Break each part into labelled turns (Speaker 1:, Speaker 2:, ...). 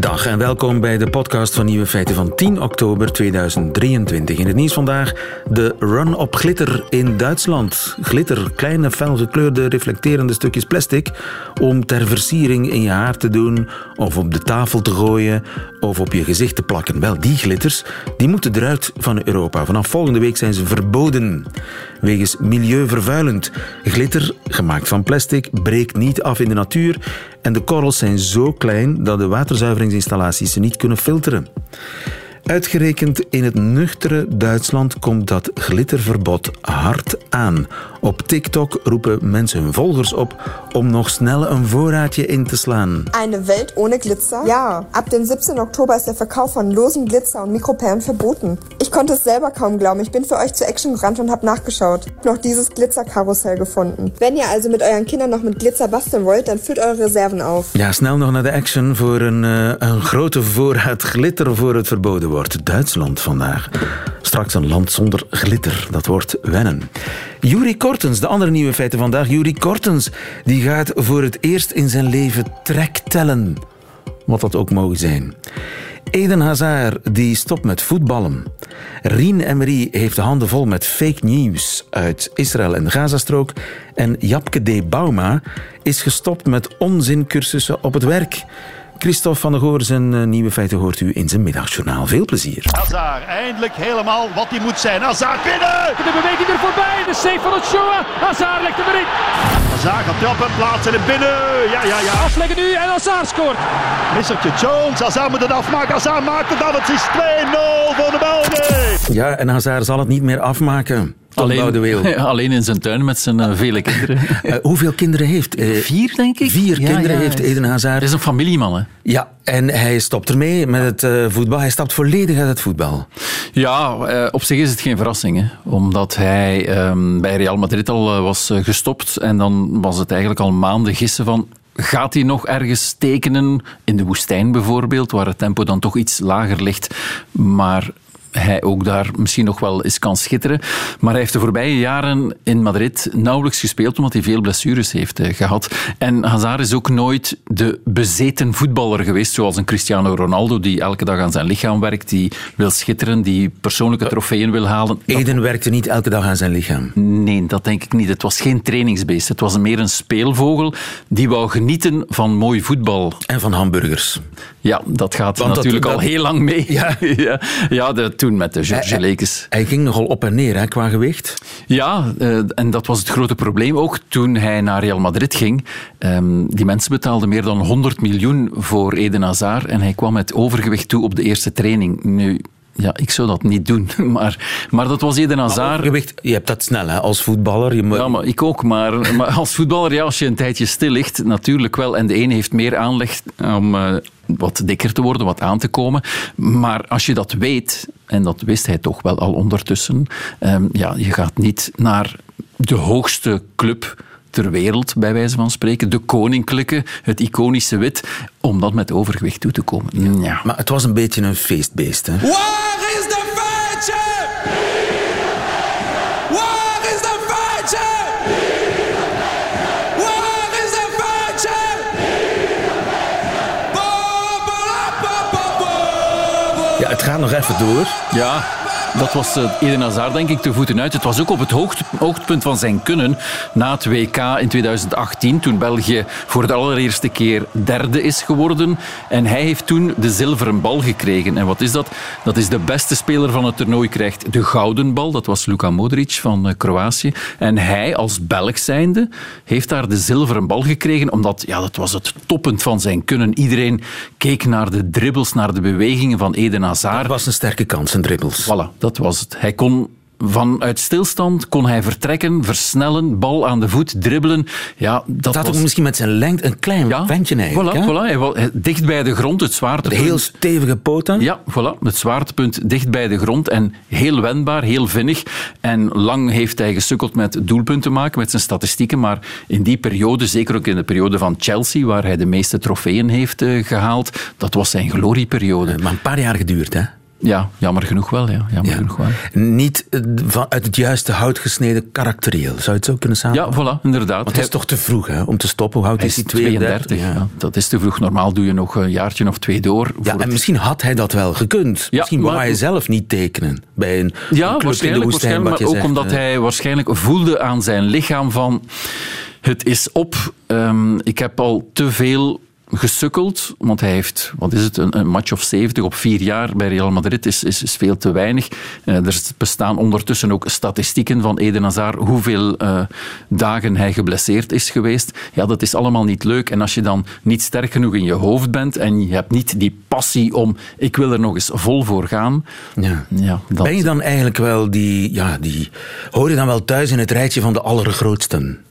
Speaker 1: Dag en welkom bij de podcast van Nieuwe Feiten van 10 oktober 2023. In het nieuws vandaag de run op glitter in Duitsland. Glitter, kleine fel gekleurde reflecterende stukjes plastic om ter versiering in je haar te doen of op de tafel te gooien of op je gezicht te plakken. Wel, die glitters die moeten eruit van Europa. Vanaf volgende week zijn ze verboden. Wegens milieuvervuilend. Glitter, gemaakt van plastic, breekt niet af in de natuur en de korrels zijn zo klein dat de waterzuiveringsinstallaties ze niet kunnen filteren. Uitgerekend in het nuchtere Duitsland komt dat glitterverbod hard aan. Op TikTok roepen mensen hun volgers op om nog snel een voorraadje in te slaan.
Speaker 2: Eine Welt ohne Glitzer? Ja, ab dem 17. Oktober ist der Verkauf von losen Glitzer und Mikroperlen verboten. Ich konnte es selber kaum glauben. Ich bin für euch zur Action gerannt und habe nachgeschaut. Noch dieses Glitzerkarussell gefunden. Wenn ihr also mit euren Kindern noch mit Glitzer basteln wollt, dann füllt eure Reserven auf.
Speaker 1: Ja, snel nog naar de action voor een, uh, een grote voorraad glitter voor het verboden wordt. Duitsland vandaag. Straks een land zonder glitter. Dat wordt wennen. Juri Kortens, de andere nieuwe feiten vandaag. Juri Kortens, die gaat voor het eerst in zijn leven trek tellen. Wat dat ook mogen zijn. Eden Hazard die stopt met voetballen. Rien Emery heeft de handen vol met fake news uit Israël en de Gazastrook. En Japke D. Bauma is gestopt met onzincursussen op het werk. Christophe van der Goor, zijn uh, nieuwe feiten hoort u in zijn middagjournaal. Veel plezier.
Speaker 3: Hazard, eindelijk helemaal wat hij moet zijn. Hazard binnen!
Speaker 4: De beweging er voorbij, de save van het Shoah. Hazard legt hem erin.
Speaker 3: Hazard gaat trappen, plaatsen en binnen. Ja, ja, ja.
Speaker 4: Afleggen nu en Hazard scoort.
Speaker 3: Missertje Jones, Hazard moet het afmaken. Hazard maakt het dan. Het is 2-0 voor de Belgen.
Speaker 1: Ja, en Hazard zal het niet meer afmaken.
Speaker 5: Alleen, alleen, in zijn tuin met zijn uh, vele kinderen.
Speaker 1: uh, hoeveel kinderen heeft?
Speaker 5: Uh, vier, denk ik.
Speaker 1: Vier ja, kinderen ja, heeft Eden Hazard.
Speaker 5: Hij is een familieman, hè?
Speaker 1: Ja, en hij stopt ermee met het voetbal. Hij stapt volledig uit het voetbal.
Speaker 5: Ja, op zich is het geen verrassing. Hè? Omdat hij um, bij Real Madrid al was gestopt. En dan was het eigenlijk al maanden gissen van... Gaat hij nog ergens tekenen? In de woestijn bijvoorbeeld, waar het tempo dan toch iets lager ligt. Maar hij ook daar misschien nog wel eens kan schitteren. Maar hij heeft de voorbije jaren in Madrid nauwelijks gespeeld omdat hij veel blessures heeft eh, gehad. En Hazard is ook nooit de bezeten voetballer geweest zoals een Cristiano Ronaldo die elke dag aan zijn lichaam werkt, die wil schitteren, die persoonlijke trofeeën wil halen.
Speaker 1: Eden werkte niet elke dag aan zijn lichaam?
Speaker 5: Nee, dat denk ik niet. Het was geen trainingsbeest. Het was meer een speelvogel die wou genieten van mooi voetbal.
Speaker 1: En van hamburgers.
Speaker 5: Ja, dat gaat Want natuurlijk dat, al heel lang mee.
Speaker 1: Ja,
Speaker 5: ja, ja de, toen met de George Lekes.
Speaker 1: Hij, ging nogal op en neer hè, qua gewicht.
Speaker 5: Ja, uh, en dat was het grote probleem ook toen hij naar Real Madrid ging. Um, die mensen betaalden meer dan 100 miljoen voor Eden Hazard en hij kwam met overgewicht toe op de eerste training. Nu, ja, ik zou dat niet doen. Maar, maar dat was Eden Hazard.
Speaker 1: Overgewicht, je hebt dat snel hè, als voetballer. Je moet...
Speaker 5: Ja, maar ik ook. Maar, maar als voetballer, ja, als je een tijdje stil ligt, natuurlijk wel. En de ene heeft meer aanleg om uh, wat dikker te worden, wat aan te komen. Maar als je dat weet, en dat wist hij toch wel al ondertussen, um, ja, je gaat niet naar de hoogste club ter wereld, bij wijze van spreken. De koninklijke, het iconische wit, om dat met overgewicht toe te komen. Ja.
Speaker 1: Maar het was een beetje een feestbeest. Hè?
Speaker 6: Waar is de feitje? Waar is de feitje? Waar is de feitje?
Speaker 1: Ja, het gaat nog even door.
Speaker 5: Ja. Dat was uh, Eden Hazard, denk ik, te voeten uit. Het was ook op het hoogte, hoogtepunt van zijn kunnen na het WK in 2018, toen België voor de allereerste keer derde is geworden. En hij heeft toen de zilveren bal gekregen. En wat is dat? Dat is de beste speler van het toernooi krijgt de gouden bal. Dat was Luka Modric van uh, Kroatië. En hij, als Belg zijnde, heeft daar de zilveren bal gekregen, omdat ja, dat was het toppunt van zijn kunnen. Iedereen keek naar de dribbles, naar de bewegingen van Eden Hazard.
Speaker 1: Dat was een sterke kans, een dribbles.
Speaker 5: Voilà. Dat was het. Hij kon vanuit stilstand kon hij vertrekken, versnellen, bal aan de voet, dribbelen. Ja, dat was...
Speaker 1: ook misschien met zijn lengte een klein
Speaker 5: ja,
Speaker 1: ventje eigenlijk.
Speaker 5: Voilà, voilà. Hij was dicht bij de grond, het zwaartepunt.
Speaker 1: Heel stevige poten.
Speaker 5: Ja, voilà. Het zwaartepunt dicht bij de grond en heel wendbaar, heel vinnig. En lang heeft hij gesukkeld met doelpunten maken, met zijn statistieken. Maar in die periode, zeker ook in de periode van Chelsea, waar hij de meeste trofeeën heeft uh, gehaald, dat was zijn glorieperiode.
Speaker 1: Maar een paar jaar geduurd, hè?
Speaker 5: Ja, jammer genoeg wel. Ja. Jammer
Speaker 1: Ja.
Speaker 5: genoeg wel.
Speaker 1: Niet van, uit het juiste hout gesneden karakterieel. Zou je het zo kunnen
Speaker 5: Ja,
Speaker 1: samenvatten?
Speaker 5: voilà, inderdaad.
Speaker 1: Want het is toch te vroeg hè, om te stoppen. Hoe oud
Speaker 5: Hij
Speaker 1: is hij? 32?
Speaker 5: 32. Ja. Dat is te vroeg. Normaal doe je nog een jaartje of twee door.
Speaker 1: Ja, en
Speaker 5: het-
Speaker 1: misschien had hij dat wel gekund.
Speaker 5: Ja,
Speaker 1: misschien wou
Speaker 5: maar-
Speaker 1: hij zelf niet tekenen bij een,
Speaker 5: Ja, waarschijnlijk,
Speaker 1: woestijn.
Speaker 5: waarschijnlijk
Speaker 1: je
Speaker 5: maar ook
Speaker 1: zegt,
Speaker 5: omdat
Speaker 1: eh.
Speaker 5: hij waarschijnlijk voelde aan zijn lichaam van... Het is op. Ehm, ik heb al te veel gesukkeld, want hij heeft, wat is het, een, een match of 70 op vier jaar bij Real Madrid is, is, is veel te weinig. Eh, er bestaan ondertussen ook statistieken van Eden Hazard, hoeveel eh, dagen hij geblesseerd is geweest. Ja, dat is allemaal niet leuk. En als je dan niet sterk genoeg in je hoofd bent en je hebt niet die passie om, ik wil er nog eens vol voor gaan,
Speaker 1: Ja.
Speaker 5: ja, dat,
Speaker 1: Ben je dan eigenlijk wel die, ja, die... Hoor je dan wel thuis in het rijtje van de allergrootsten?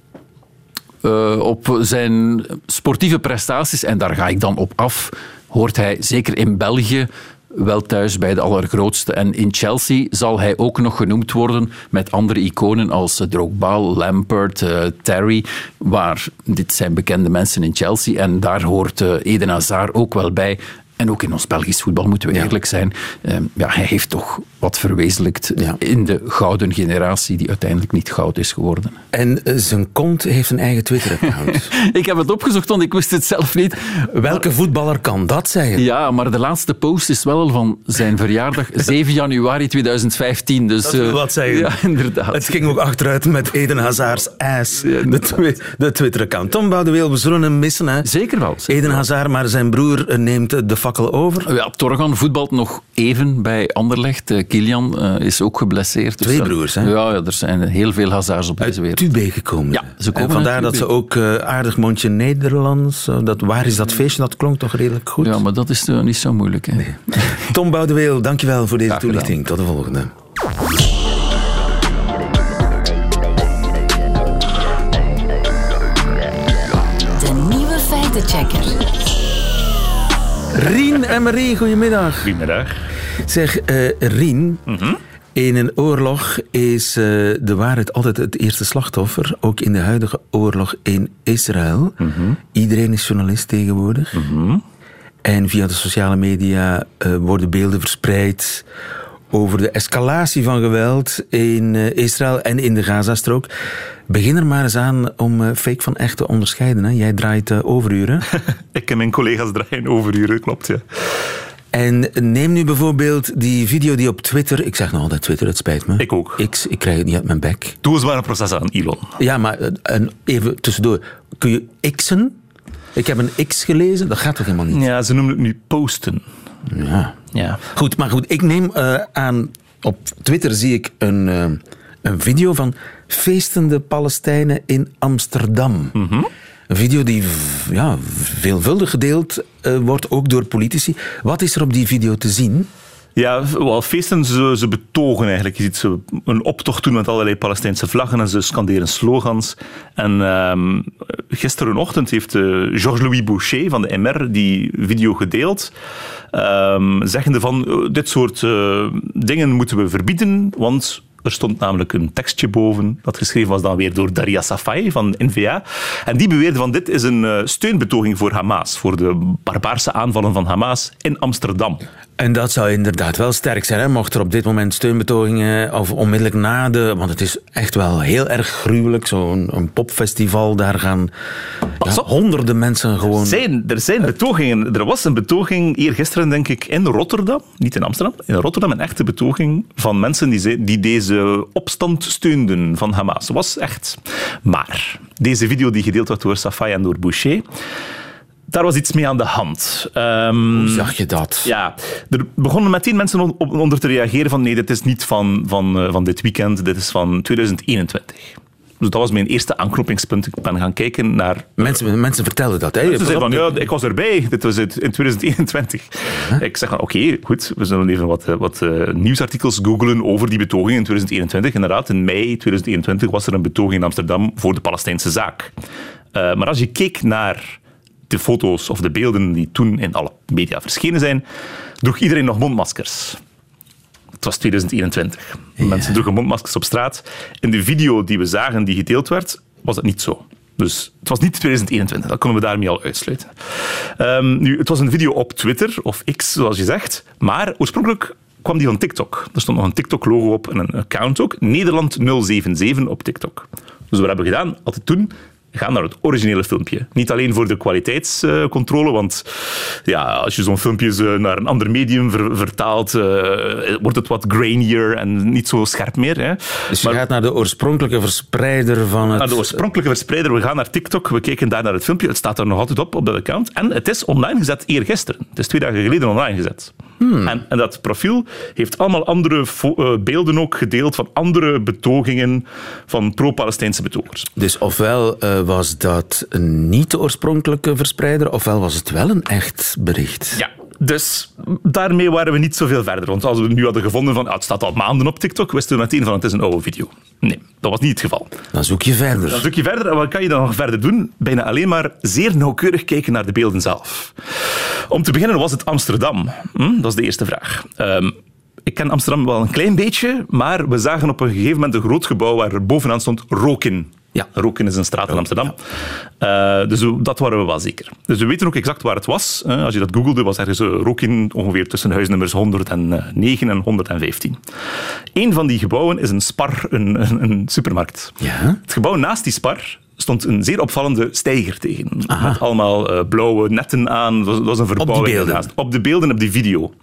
Speaker 5: Eh, op zijn sportieve prestaties, en daar ga ik dan op af, hoort hij zeker in België wel thuis bij de allergrootste. En in Chelsea zal hij ook nog genoemd worden met andere iconen als Drogba, Lampard, eh, Terry, waar dit zijn bekende mensen in Chelsea. En daar hoort eh, Eden Hazard ook wel bij. En ook in ons Belgisch voetbal moeten we
Speaker 1: Ja.
Speaker 5: eerlijk zijn. Eh, ja, hij heeft toch wat verwezenlijkt
Speaker 1: Ja.
Speaker 5: in de gouden generatie, die uiteindelijk niet goud is geworden.
Speaker 1: En eh, zijn kont heeft een eigen Twitter-account.
Speaker 5: Ik heb het opgezocht, want ik wist het zelf niet.
Speaker 1: Welke voetballer kan dat zeggen?
Speaker 5: Ja, maar de laatste post is wel al van zijn verjaardag, 7 januari 2015. Dus,
Speaker 1: Dat wil
Speaker 5: eh,
Speaker 1: wat zeggen.
Speaker 5: Ja, inderdaad.
Speaker 1: Het ging ook achteruit met Eden Hazard's ass, de, twi- de Twitter-account. Tom Boudeweel, we zullen hem missen. Hè?
Speaker 5: Zeker wel. zeker
Speaker 1: Eden. Hazard, maar zijn broer eh, neemt de fakkel over.
Speaker 5: Ja, Torgan voetbalt nog even bij Anderlecht. Eh, Kilian eh, is ook geblesseerd.
Speaker 1: Twee
Speaker 5: dat-
Speaker 1: broers, hè?
Speaker 5: Ja, ja, er zijn heel veel hazards op deze
Speaker 1: Uit
Speaker 5: wereld.
Speaker 1: Tubé gekomen.
Speaker 5: Ja, ze komen
Speaker 1: En vandaar dat ze ook eh, aardig mondje Nederlands. dat, waar is dat feestje? Dat klonk toch redelijk goed.
Speaker 5: Ja, maar dat is niet zo moeilijk. Hè?
Speaker 1: Tom Boudeweel, dankjewel voor deze
Speaker 5: Graag gedaan.
Speaker 1: toelichting. Tot de volgende.
Speaker 7: De nieuwe feitenchecker.
Speaker 1: Rien en Marie, goedemiddag.
Speaker 8: Goedemiddag.
Speaker 1: Zeg, eh Rien,
Speaker 8: Mhm.
Speaker 1: in een oorlog is eh, de waarheid altijd het eerste slachtoffer. Ook in de huidige oorlog in Israël.
Speaker 8: Mhm.
Speaker 1: Iedereen is journalist tegenwoordig. En via de sociale media eh, worden beelden verspreid over de escalatie van geweld in eh, Israël en in de Gazastrook. Begin er maar eens aan om eh, fake van echt te onderscheiden. Hè. Jij draait eh, overuren.
Speaker 8: Ik en mijn collega's draaien overuren, klopt ja.
Speaker 1: En neem nu bijvoorbeeld die video die op Twitter... Ik zeg nog altijd Twitter, het spijt me.
Speaker 8: Ik ook.
Speaker 1: X, ik krijg het niet uit mijn bek.
Speaker 8: Doe eens maar een proces aan, Elon.
Speaker 1: Ja, maar en even tussendoor. Kun je x'en? Ik heb een x gelezen, dat gaat toch helemaal niet?
Speaker 8: Ja, ze noemen het nu posten.
Speaker 1: Ja.
Speaker 8: Ja.
Speaker 1: Goed, maar goed, ik neem eh, aan... Op Twitter zie ik een, eh, een video van feestende Palestijnen in Amsterdam. Een video die ja, veelvuldig gedeeld eh, wordt, ook door politici. Wat is er op die video te zien?
Speaker 8: Ja, wel, feesten, ze, betogen eigenlijk. Je ziet ze een optocht doen met allerlei Palestijnse vlaggen en ze scanderen slogans. En ehm gisterenochtend heeft eh, Georges-Louis Boucher van de MR die video gedeeld. ehm, zeggende van, eh, dit soort eh, dingen moeten we verbieden, want... Er stond namelijk een tekstje boven, dat geschreven was dan weer door Daria Safai van NVA. En die beweerde van dit is een eh, steunbetoging voor Hamas, voor de barbaarse aanvallen van Hamas in Amsterdam.
Speaker 1: En dat zou inderdaad wel sterk zijn. Hè? Mocht er op dit moment steunbetogingen of onmiddellijk na de... Want het is echt wel heel erg gruwelijk. Zo'n popfestival, daar gaan ja, honderden mensen gewoon...
Speaker 8: Er zijn, er zijn betogingen. Er was een betoging eergisteren, denk ik, in Rotterdam. Niet in Amsterdam. In Rotterdam een echte betoging van mensen die, die deze opstand steunden van Hamas. Dat was echt. Maar deze video die gedeeld werd door Safai en door Boucher, daar was iets mee aan de hand. Ehm,
Speaker 1: Hoe zag je dat?
Speaker 8: ja, er begonnen meteen mensen on- onder te reageren van nee, dit is niet van, van, eh, van dit weekend, dit is van 2021. Dus dat was mijn eerste aanknopingspunt. Ik ben gaan kijken naar
Speaker 1: Mensen, mensen vertelden dat. Hè?
Speaker 8: ze
Speaker 1: Pas
Speaker 8: zeiden van, ja, ik was erbij. Dit was het in 2021. Ik zeg van, oké, goed. We zullen even wat, eh, wat eh, nieuwsartikels googlen over die betoging in 2021. Inderdaad, in mei 2021 was er een betoging in Amsterdam voor de Palestijnse zaak. Eh, maar als je keek naar de foto's of de beelden die toen in alle media verschenen zijn, droeg iedereen nog mondmaskers. Het was 2021. Mensen droegen mondmaskers op straat. In de video die we zagen, die gedeeld werd, was dat niet zo. Dus het was niet 2021, dat konden we daarmee al uitsluiten. Ehm, nu, het was een video op Twitter, of X zoals je zegt, maar oorspronkelijk kwam die van TikTok. Er stond nog een TikTok-logo op en een account ook. Nederland 077 op TikTok. Dus wat hebben we gedaan? Altijd toen ga naar het originele filmpje. Niet alleen voor de kwaliteitscontrole, want ja, als je zo'n filmpje naar een ander medium ver- vertaalt, uh, wordt het wat grainier en niet zo scherp meer. Hè.
Speaker 1: Dus je maar, gaat naar de oorspronkelijke verspreider van het...
Speaker 8: Naar de oorspronkelijke verspreider. We gaan naar TikTok, we keken daar naar het filmpje. Het staat er nog altijd op, op dat account. En het is online gezet eergisteren. Het is twee dagen geleden online gezet. Hmm. En, en, dat profiel heeft allemaal andere uh, beelden ook gedeeld van andere betogingen van pro-Palestijnse betogers.
Speaker 1: Dus ofwel uh, was dat niet de oorspronkelijke verspreider, ofwel was het wel een echt bericht.
Speaker 8: Ja, dus daarmee waren we niet zoveel verder. Want als we nu hadden gevonden van ah, het staat al maanden op TikTok, wisten we meteen van het is een oude video. Nee, dat was niet het geval.
Speaker 1: Dan zoek je verder.
Speaker 8: Dan zoek je verder. En wat kan je dan nog verder doen? Bijna alleen maar zeer nauwkeurig kijken naar de beelden zelf. Om te beginnen was het Amsterdam. Hm? Dat is de eerste vraag. Um, ik ken Amsterdam wel een klein beetje, maar we zagen op een gegeven moment een groot gebouw waar er bovenaan stond Rokin. Ja, Roken is een straat in Amsterdam. Ja. Uh, dus dat waren we wel zeker. Dus we weten ook exact waar het was. Als je dat googelde, was ergens uh, Rokin ongeveer tussen huisnummers 109 en 115. Eén van die gebouwen is een Spar, een, een, een supermarkt.
Speaker 1: Ja?
Speaker 8: Het gebouw naast die Spar stond een zeer opvallende steiger tegen. Aha. Met allemaal blauwe netten aan. Dat was, was een verbouwing.
Speaker 1: Op die beelden?
Speaker 8: Op de beelden, op die video.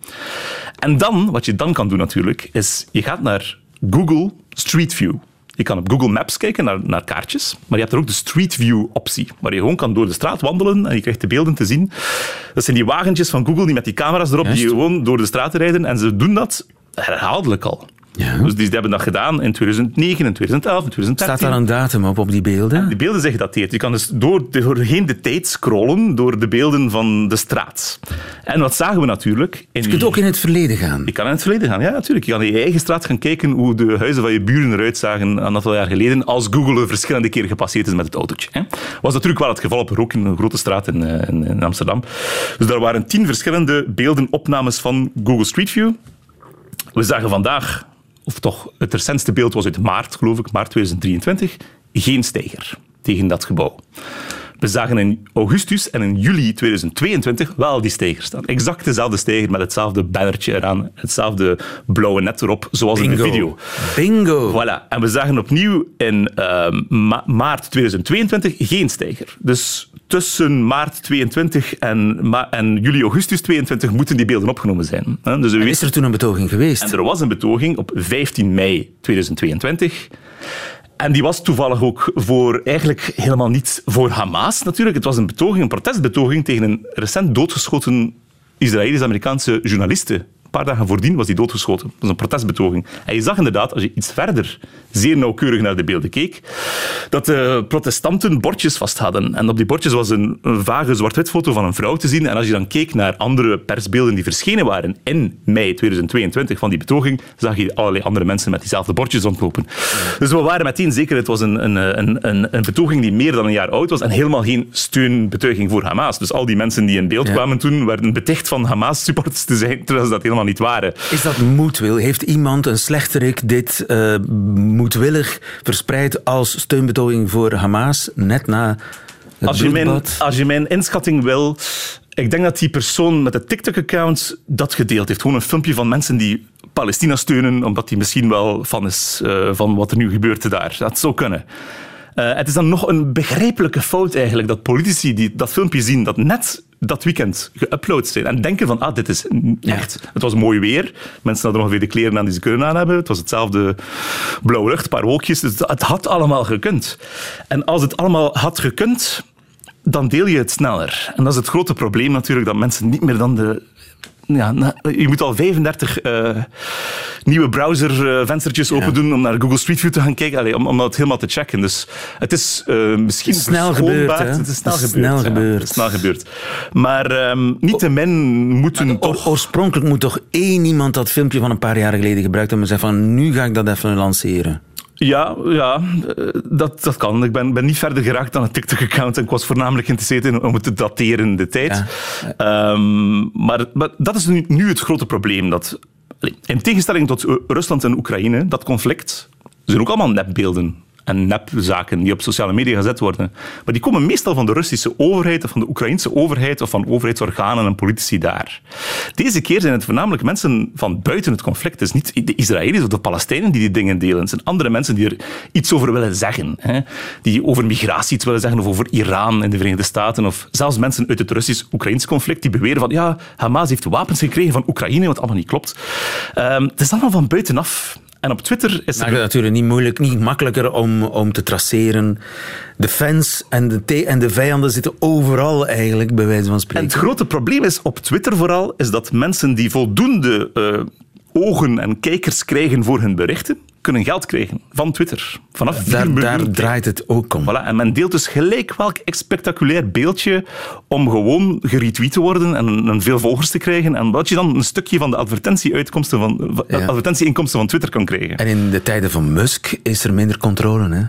Speaker 8: En dan, wat je dan kan doen natuurlijk, is je gaat naar Google Street View. Je kan op Google Maps kijken naar, naar kaartjes, maar je hebt er ook de Street View optie, waar je gewoon kan door de straat wandelen en je krijgt de beelden te zien. Dat zijn die wagentjes van Google die met die camera's erop, Juist. die gewoon door de straat rijden en ze doen dat herhaaldelijk al.
Speaker 1: Ja.
Speaker 8: Dus die hebben dat gedaan in 2009, in 2011, in 2013.
Speaker 1: Staat daar een datum op, op die beelden?
Speaker 8: En die beelden zijn gedateerd. Je kan dus door, doorheen de tijd scrollen door de beelden van de straat. En wat zagen we natuurlijk?
Speaker 1: In je kunt ook in het verleden gaan.
Speaker 8: Je kan in het verleden gaan, ja, natuurlijk. Je kan in je eigen straat gaan kijken hoe de huizen van je buren eruit zagen een aantal jaar geleden, als Google er verschillende keren gepasseerd is met het autootje. Hè. Was natuurlijk wel het geval op Rook, in een grote straat in, in, in Amsterdam. Dus daar waren tien verschillende beelden, opnames van Google Street View. We zagen vandaag of toch het recentste beeld was uit maart, geloof ik, maart 2023, geen steiger tegen dat gebouw. We zagen in augustus en in juli 2022 wel die steiger staan. Exact dezelfde steiger met hetzelfde bannertje eraan, hetzelfde blauwe net erop, zoals
Speaker 1: Bingo.
Speaker 8: in de video.
Speaker 1: Bingo!
Speaker 8: Voilà. En we zagen opnieuw in uh, ma maart 2022 geen steiger. Dus tussen maart 22 en, ma en juli, augustus 22 moeten die beelden opgenomen zijn. Dus
Speaker 1: is er toen een betoging geweest?
Speaker 8: En er was een betoging op 15 mei 2022. En die was toevallig ook voor eigenlijk helemaal niet voor Hamas natuurlijk. Het was een betoging, een protestbetoging tegen een recent doodgeschoten Israëlisch-Amerikaanse journaliste. Een paar dagen voordien was hij doodgeschoten. Dat was een protestbetoging. En je zag inderdaad, als je iets verder zeer nauwkeurig naar de beelden keek, dat de protestanten bordjes vast hadden. En op die bordjes was een, een vage zwart-wit foto van een vrouw te zien. En als je dan keek naar andere persbeelden die verschenen waren in mei 2022 van die betoging, zag je allerlei andere mensen met diezelfde bordjes rondlopen. Dus we waren meteen zeker, het was een, een, een, een, een betoging die meer dan een jaar oud was en helemaal geen steunbetuiging voor Hamas. Dus al die mensen die in beeld
Speaker 1: Ja.
Speaker 8: kwamen toen, werden beticht van Hamas-supporters te zijn, terwijl ze dat helemaal niet waren.
Speaker 1: Is dat moedwil? Heeft iemand, een slechterik, dit eh, moedwillig verspreid als steunbetoging voor Hamas, net na
Speaker 8: Als je, mijn, als je mijn inschatting wil, ik denk dat die persoon met het TikTok-account dat gedeeld heeft. Gewoon een filmpje van mensen die Palestina steunen, omdat hij misschien wel fan is eh, van wat er nu gebeurt daar. Dat zou kunnen. Eh, het is dan nog een begrijpelijke fout eigenlijk dat politici die dat filmpje zien, dat net dat weekend geüpload zijn en denken van, ah, dit is echt... Het was mooi weer. Mensen hadden ongeveer de kleren aan die ze kunnen aan hebben. Het was hetzelfde blauwe lucht, een paar wolkjes. Dus het had allemaal gekund. En als het allemaal had gekund, dan deel je het sneller. En dat is het grote probleem natuurlijk, dat mensen niet meer dan de... Ja, na- je moet al 35 eh, nieuwe browservenstertjes open doen om naar Google Street View te gaan kijken, Allee, om, om dat helemaal te checken. Dus het is eh, misschien
Speaker 1: Het is snel gebeurd, hè?
Speaker 8: Het is snel
Speaker 1: Het is
Speaker 8: gebeurd.
Speaker 1: snel
Speaker 8: ja.
Speaker 1: gebeurd.
Speaker 8: Het is snel gebeurd. Maar ehm niettemin moeten
Speaker 1: Oor-
Speaker 8: toch...
Speaker 1: oorspronkelijk moet toch één iemand dat filmpje van een paar jaar geleden gebruikt hebben en zeggen van nu ga ik dat even lanceren.
Speaker 8: Ja, ja eh, dat, dat kan. Ik ben, ben niet verder geraakt dan het TikTok-account en ik was voornamelijk geïnteresseerd in om het te dateren in de tijd. Ehm, maar, maar dat is nu, nu het grote probleem. Dat, in tegenstelling tot Rusland en Oekraïne, dat conflict, zijn ook allemaal nepbeelden. En nepzaken die op sociale media gezet worden. Maar die komen meestal van de Russische overheid of van de Oekraïnse overheid of van overheidsorganen en politici daar. Deze keer zijn het voornamelijk mensen van buiten het conflict. Het is niet de Israëli's of de Palestijnen die die dingen delen. Het zijn andere mensen die er iets over willen zeggen. Hè? Die over migratie iets willen zeggen of over Iran in de Verenigde Staten of zelfs mensen uit het Russisch-Oekraïns conflict die beweren van ja, Hamas heeft wapens gekregen van Oekraïne, wat allemaal niet klopt. Um, het is allemaal van buitenaf. En op Twitter is
Speaker 1: het... Natuurlijk niet moeilijk, niet makkelijker om, om te traceren. De fans en de, en de vijanden zitten overal eigenlijk, bij wijze van spreken.
Speaker 8: En het grote probleem is op Twitter vooral, is dat mensen die voldoende uh, ogen en kijkers krijgen voor hun berichten, kunnen geld krijgen van Twitter. Vanaf 4
Speaker 1: daar. Daar draait het ook om.
Speaker 8: Voilà, en men deelt dus gelijk welk spectaculair beeldje om gewoon geretweet te worden en veel volgers te krijgen. En wat je dan een stukje van de advertentieinkomsten van, ja. advertentieinkomsten van Twitter kan krijgen.
Speaker 1: En in de tijden van Musk is er minder controle, hè?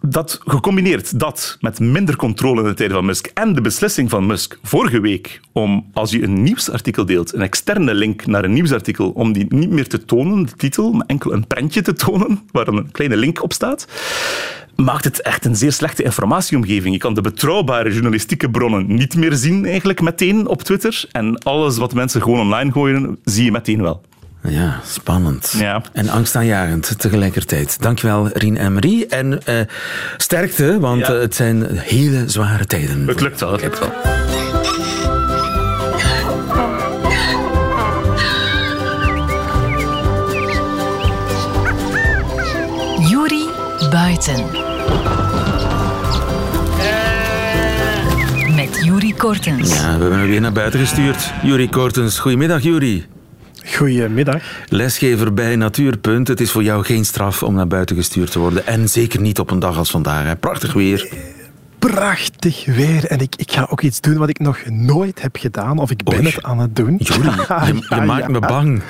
Speaker 8: Dat gecombineerd dat met minder controle in de tijden van Musk en de beslissing van Musk vorige week om als je een nieuwsartikel deelt, een externe link naar een nieuwsartikel, om die niet meer te tonen, de titel, maar enkel een prentje te tonen waar een kleine link op staat, maakt het echt een zeer slechte informatieomgeving. Je kan de betrouwbare journalistieke bronnen niet meer zien eigenlijk meteen op Twitter en alles wat mensen gewoon online gooien, zie je meteen wel.
Speaker 1: Ja, spannend.
Speaker 8: Ja.
Speaker 1: En angstaanjagend tegelijkertijd. Dankjewel, Rien en Marie. En uh, sterkte, want ja. uh, het zijn hele zware tijden.
Speaker 8: Het lukt wel.
Speaker 1: Ik heb wel.
Speaker 7: Juri Buiten. Met Juri Kortens.
Speaker 1: Ja, we hebben hem weer naar buiten gestuurd. Juri Kortens, goedemiddag Juri.
Speaker 9: Goedemiddag.
Speaker 1: Lesgever bij Natuurpunt. Het is voor jou geen straf om naar buiten gestuurd te worden. En zeker niet op een dag als vandaag. Hè. Prachtig weer.
Speaker 9: Prachtig weer. En ik, ik ga ook iets doen wat ik nog nooit heb gedaan. Of ik ben
Speaker 1: Oei.
Speaker 9: het aan het doen.
Speaker 1: Juri, je, je
Speaker 9: Ja,
Speaker 1: maakt
Speaker 9: ja.
Speaker 1: me bang.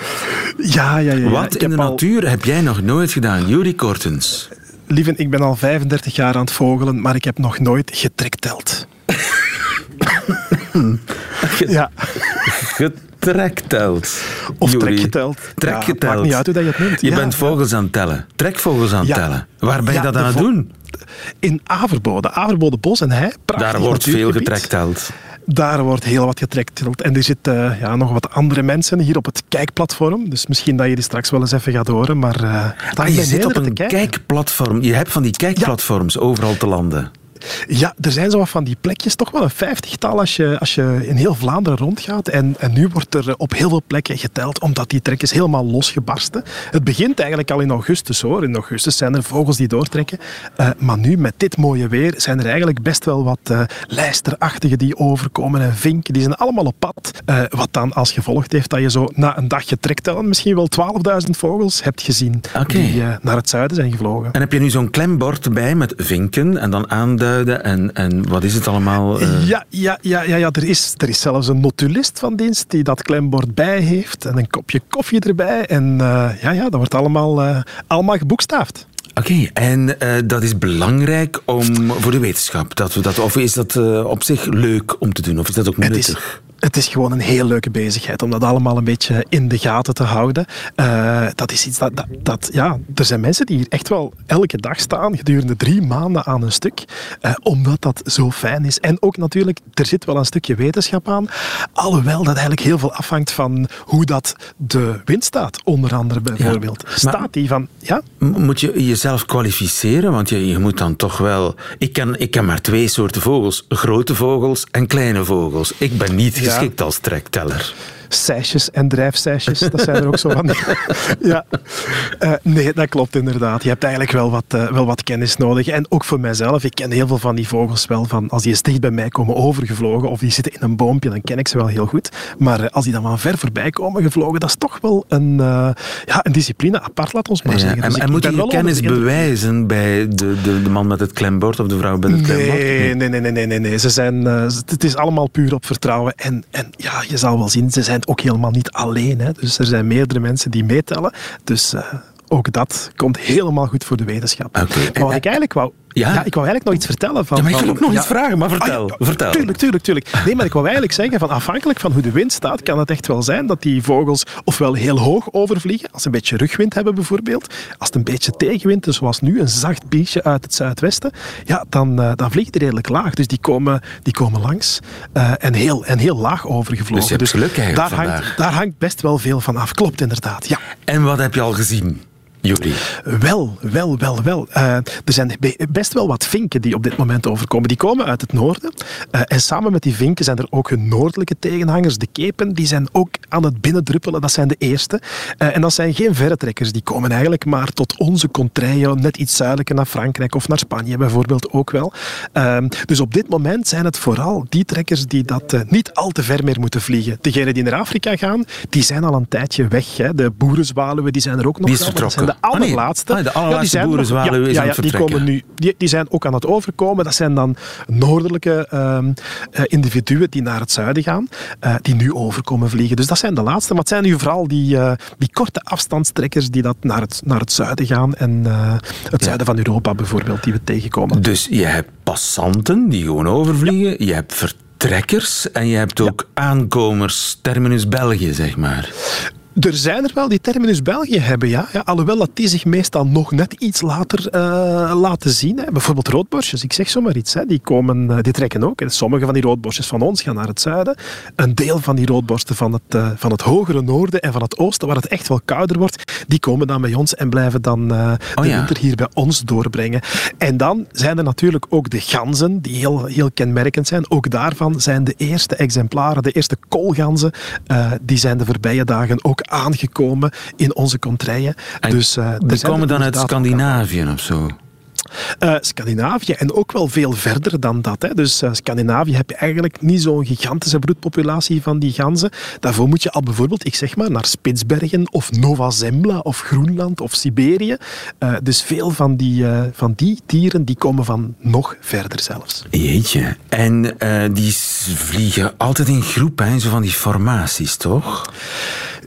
Speaker 9: Ja, ja, ja.
Speaker 1: Wat
Speaker 9: Ik
Speaker 1: in de
Speaker 9: al-
Speaker 1: natuur heb jij nog nooit gedaan? Juri Kortens.
Speaker 9: Lieven, ik ben al 35 jaar aan het vogelen, maar ik heb nog nooit getrekteld. ja,
Speaker 1: Getrekteld.
Speaker 9: of trekgeteld.
Speaker 1: Trekgeteld.
Speaker 9: Ja, maakt niet uit hoe dat je het noemt.
Speaker 1: Je
Speaker 9: Ja,
Speaker 1: bent vogels aan het tellen. Trekvogels aan het tellen. Waar ben je dat aan het doen?
Speaker 9: In Averbode, Averbode Bos en prachtig
Speaker 1: Daar wordt veel getrekteld.
Speaker 9: Daar wordt heel wat getrekteld. En er zitten ja, nog wat andere mensen hier op het kijkplatform. Dus misschien dat je die straks wel eens even gaat horen. Maar,
Speaker 1: Ah, je zit op een kijkplatform. Je hebt van die kijkplatforms overal te landen.
Speaker 9: Ja, er zijn zo wat van die plekjes, toch wel een vijftigtal als je, als je in heel Vlaanderen rondgaat. En, en nu wordt er op heel veel plekken geteld, omdat die trek is helemaal losgebarsten. Het begint eigenlijk al in augustus hoor. In augustus zijn er vogels die doortrekken. Eh, maar nu, met dit mooie weer, zijn er eigenlijk best wel wat eh lijsterachtige die overkomen en vinken. Die zijn allemaal op pad. Eh, wat dan als gevolg heeft dat je zo na een dagje trektellen misschien wel 12.000 vogels hebt gezien die naar het zuiden zijn gevlogen.
Speaker 1: En heb je nu zo'n klembord bij met vinken en dan en, en wat is het allemaal? eh?
Speaker 9: Ja, ja, ja, ja, ja er, is, er is zelfs een notulist van dienst die dat klembord bij heeft en een kopje koffie erbij. En eh, ja, ja, dat wordt allemaal, eh, allemaal geboekstaafd.
Speaker 1: Oké, en eh, dat is belangrijk om, voor de wetenschap. Dat we dat, of is dat eh, op zich leuk om te doen? Of is dat ook nuttig?
Speaker 9: Het is gewoon een heel leuke bezigheid om dat allemaal een beetje in de gaten te houden. Eh, dat is iets dat, dat, dat, ja, er zijn mensen die hier echt wel elke dag staan, gedurende drie maanden aan een stuk, eh, omdat dat zo fijn is. En ook natuurlijk, er zit wel een stukje wetenschap aan, alhoewel dat eigenlijk heel veel afhangt van hoe dat de wind staat, onder andere bijvoorbeeld. Staat die van, ja,
Speaker 1: Moet je jezelf kwalificeren? Want je, je moet dan toch wel... Ik ken, ik ken maar twee soorten vogels. Grote vogels en kleine vogels. Ik ben niet
Speaker 9: Ja.
Speaker 1: Geschikt als trekteller.
Speaker 9: Sijsjes en drijfsijsjes, dat zijn er ook zo van. ja. Eh, nee, dat klopt inderdaad. Je hebt eigenlijk wel wat, eh, wel wat kennis nodig. En ook voor mijzelf, ik ken heel veel van die vogels wel van als die eens dicht bij mij komen overgevlogen of die zitten in een boompje, dan ken ik ze wel heel goed. Maar eh, als die dan van ver voorbij komen gevlogen, dat is toch wel een, ja, een discipline apart, laat ons maar
Speaker 1: Ja,
Speaker 9: zeggen.
Speaker 1: en,
Speaker 9: Dus
Speaker 1: en moet je kennis bewijzen bij de, de, de man met het klembord of de vrouw met het klembord?
Speaker 9: Nee, nee, nee, nee, nee, nee, nee. Ze zijn, het is allemaal puur op vertrouwen. En, en ja, je zal wel zien, ze zijn ook helemaal niet alleen. Hè. Dus er zijn meerdere mensen die meetellen. Dus eh, ook dat komt helemaal goed voor de wetenschap. Maar wat ik eigenlijk wou
Speaker 1: Ja?
Speaker 9: ik wou eigenlijk nog iets vertellen. Van,
Speaker 1: Ja, maar ik wil ook nog
Speaker 9: ja.
Speaker 1: iets vragen, maar vertel.
Speaker 9: Ah, ja,
Speaker 1: vertel.
Speaker 9: Tuurlijk, tuurlijk, tuurlijk. Nee, maar ik wou eigenlijk zeggen, van afhankelijk van hoe de wind staat, kan het echt wel zijn dat die vogels ofwel heel hoog overvliegen, als ze een beetje rugwind hebben bijvoorbeeld. Als het een beetje tegenwind is, zoals nu, een zacht briesje uit het zuidwesten, ja, dan, eh, dan vliegen die redelijk laag. Dus die komen, die komen langs eh, en, heel, en heel laag overgevlogen.
Speaker 1: Dus je hebt geluk eigenlijk
Speaker 9: daar hangt, daar hangt best wel veel van af. Klopt inderdaad, ja.
Speaker 1: En wat heb je al gezien, Juri?
Speaker 9: Wel, wel, wel, wel. Eh, er zijn be- best wel wat vinken die op dit moment overkomen. Die komen uit het noorden. Eh, en samen met die vinken zijn er ook hun noordelijke tegenhangers, de kepen. Die zijn ook aan het binnendruppelen. Dat zijn de eerste. Eh, en dat zijn geen verre trekkers. Die komen eigenlijk maar tot onze contraille, net iets zuidelijker naar Frankrijk of naar Spanje bijvoorbeeld ook wel. Ehm, dus op dit moment zijn het vooral die trekkers die dat niet al te ver meer moeten vliegen. Degenen die naar Afrika gaan, die zijn al een tijdje weg. Hè. De boerenzwaluwen die zijn er ook nog
Speaker 1: Die is vertrokken.
Speaker 9: De
Speaker 1: Ah, nee.
Speaker 9: allerlaatste.
Speaker 1: Ah, de allerlaatste
Speaker 9: die zijn nog- ja, ja, ja, die, komen nu, die, die zijn ook aan het overkomen. Dat zijn dan noordelijke ehm, eh, individuen die naar het zuiden gaan, eh, die nu overkomen vliegen. Dus dat zijn de laatste. Maar het zijn nu vooral die, eh, die korte afstandstrekkers die dat naar, het, naar het zuiden gaan. En het zuiden van Europa bijvoorbeeld, die we tegenkomen.
Speaker 1: Dus je hebt passanten die gewoon overvliegen, je hebt vertrekkers en je hebt ook aankomers, terminus België, zeg maar.
Speaker 9: Er zijn er wel die terminus België hebben, ja. ja alhoewel dat die zich meestal nog net iets later eh, laten zien. Hè. Bijvoorbeeld roodborstjes, ik zeg zomaar iets. Hè. Die, komen, eh, die trekken ook. hè. Sommige van die roodborstjes van ons gaan naar het zuiden. Een deel van die roodborsten van het, eh, van het hogere noorden en van het oosten, waar het echt wel kouder wordt, die komen dan bij ons en blijven dan
Speaker 1: Oh
Speaker 9: de
Speaker 1: ja.
Speaker 9: winter hier bij ons doorbrengen. En dan zijn er natuurlijk ook de ganzen, die heel, heel kenmerkend zijn. Ook daarvan zijn de eerste exemplaren, de eerste koolganzen, die zijn de voorbije dagen ook aangekomen in onze contraien.
Speaker 1: En
Speaker 9: dus, eh,
Speaker 1: die
Speaker 9: zijn
Speaker 1: komen dan uit Scandinavië of zo.
Speaker 9: eh, Scandinavië en ook wel veel verder dan dat. Hè. Dus eh, Scandinavië heb je eigenlijk niet zo'n gigantische broedpopulatie van die ganzen. Daarvoor moet je al bijvoorbeeld, ik zeg maar, naar Spitsbergen of Nova Zembla of Groenland of Siberië. Eh, dus veel van die, eh, van die dieren die komen van nog verder zelfs.
Speaker 1: Jeetje. En eh, die vliegen altijd in groepen, hè? zo van die formaties, toch?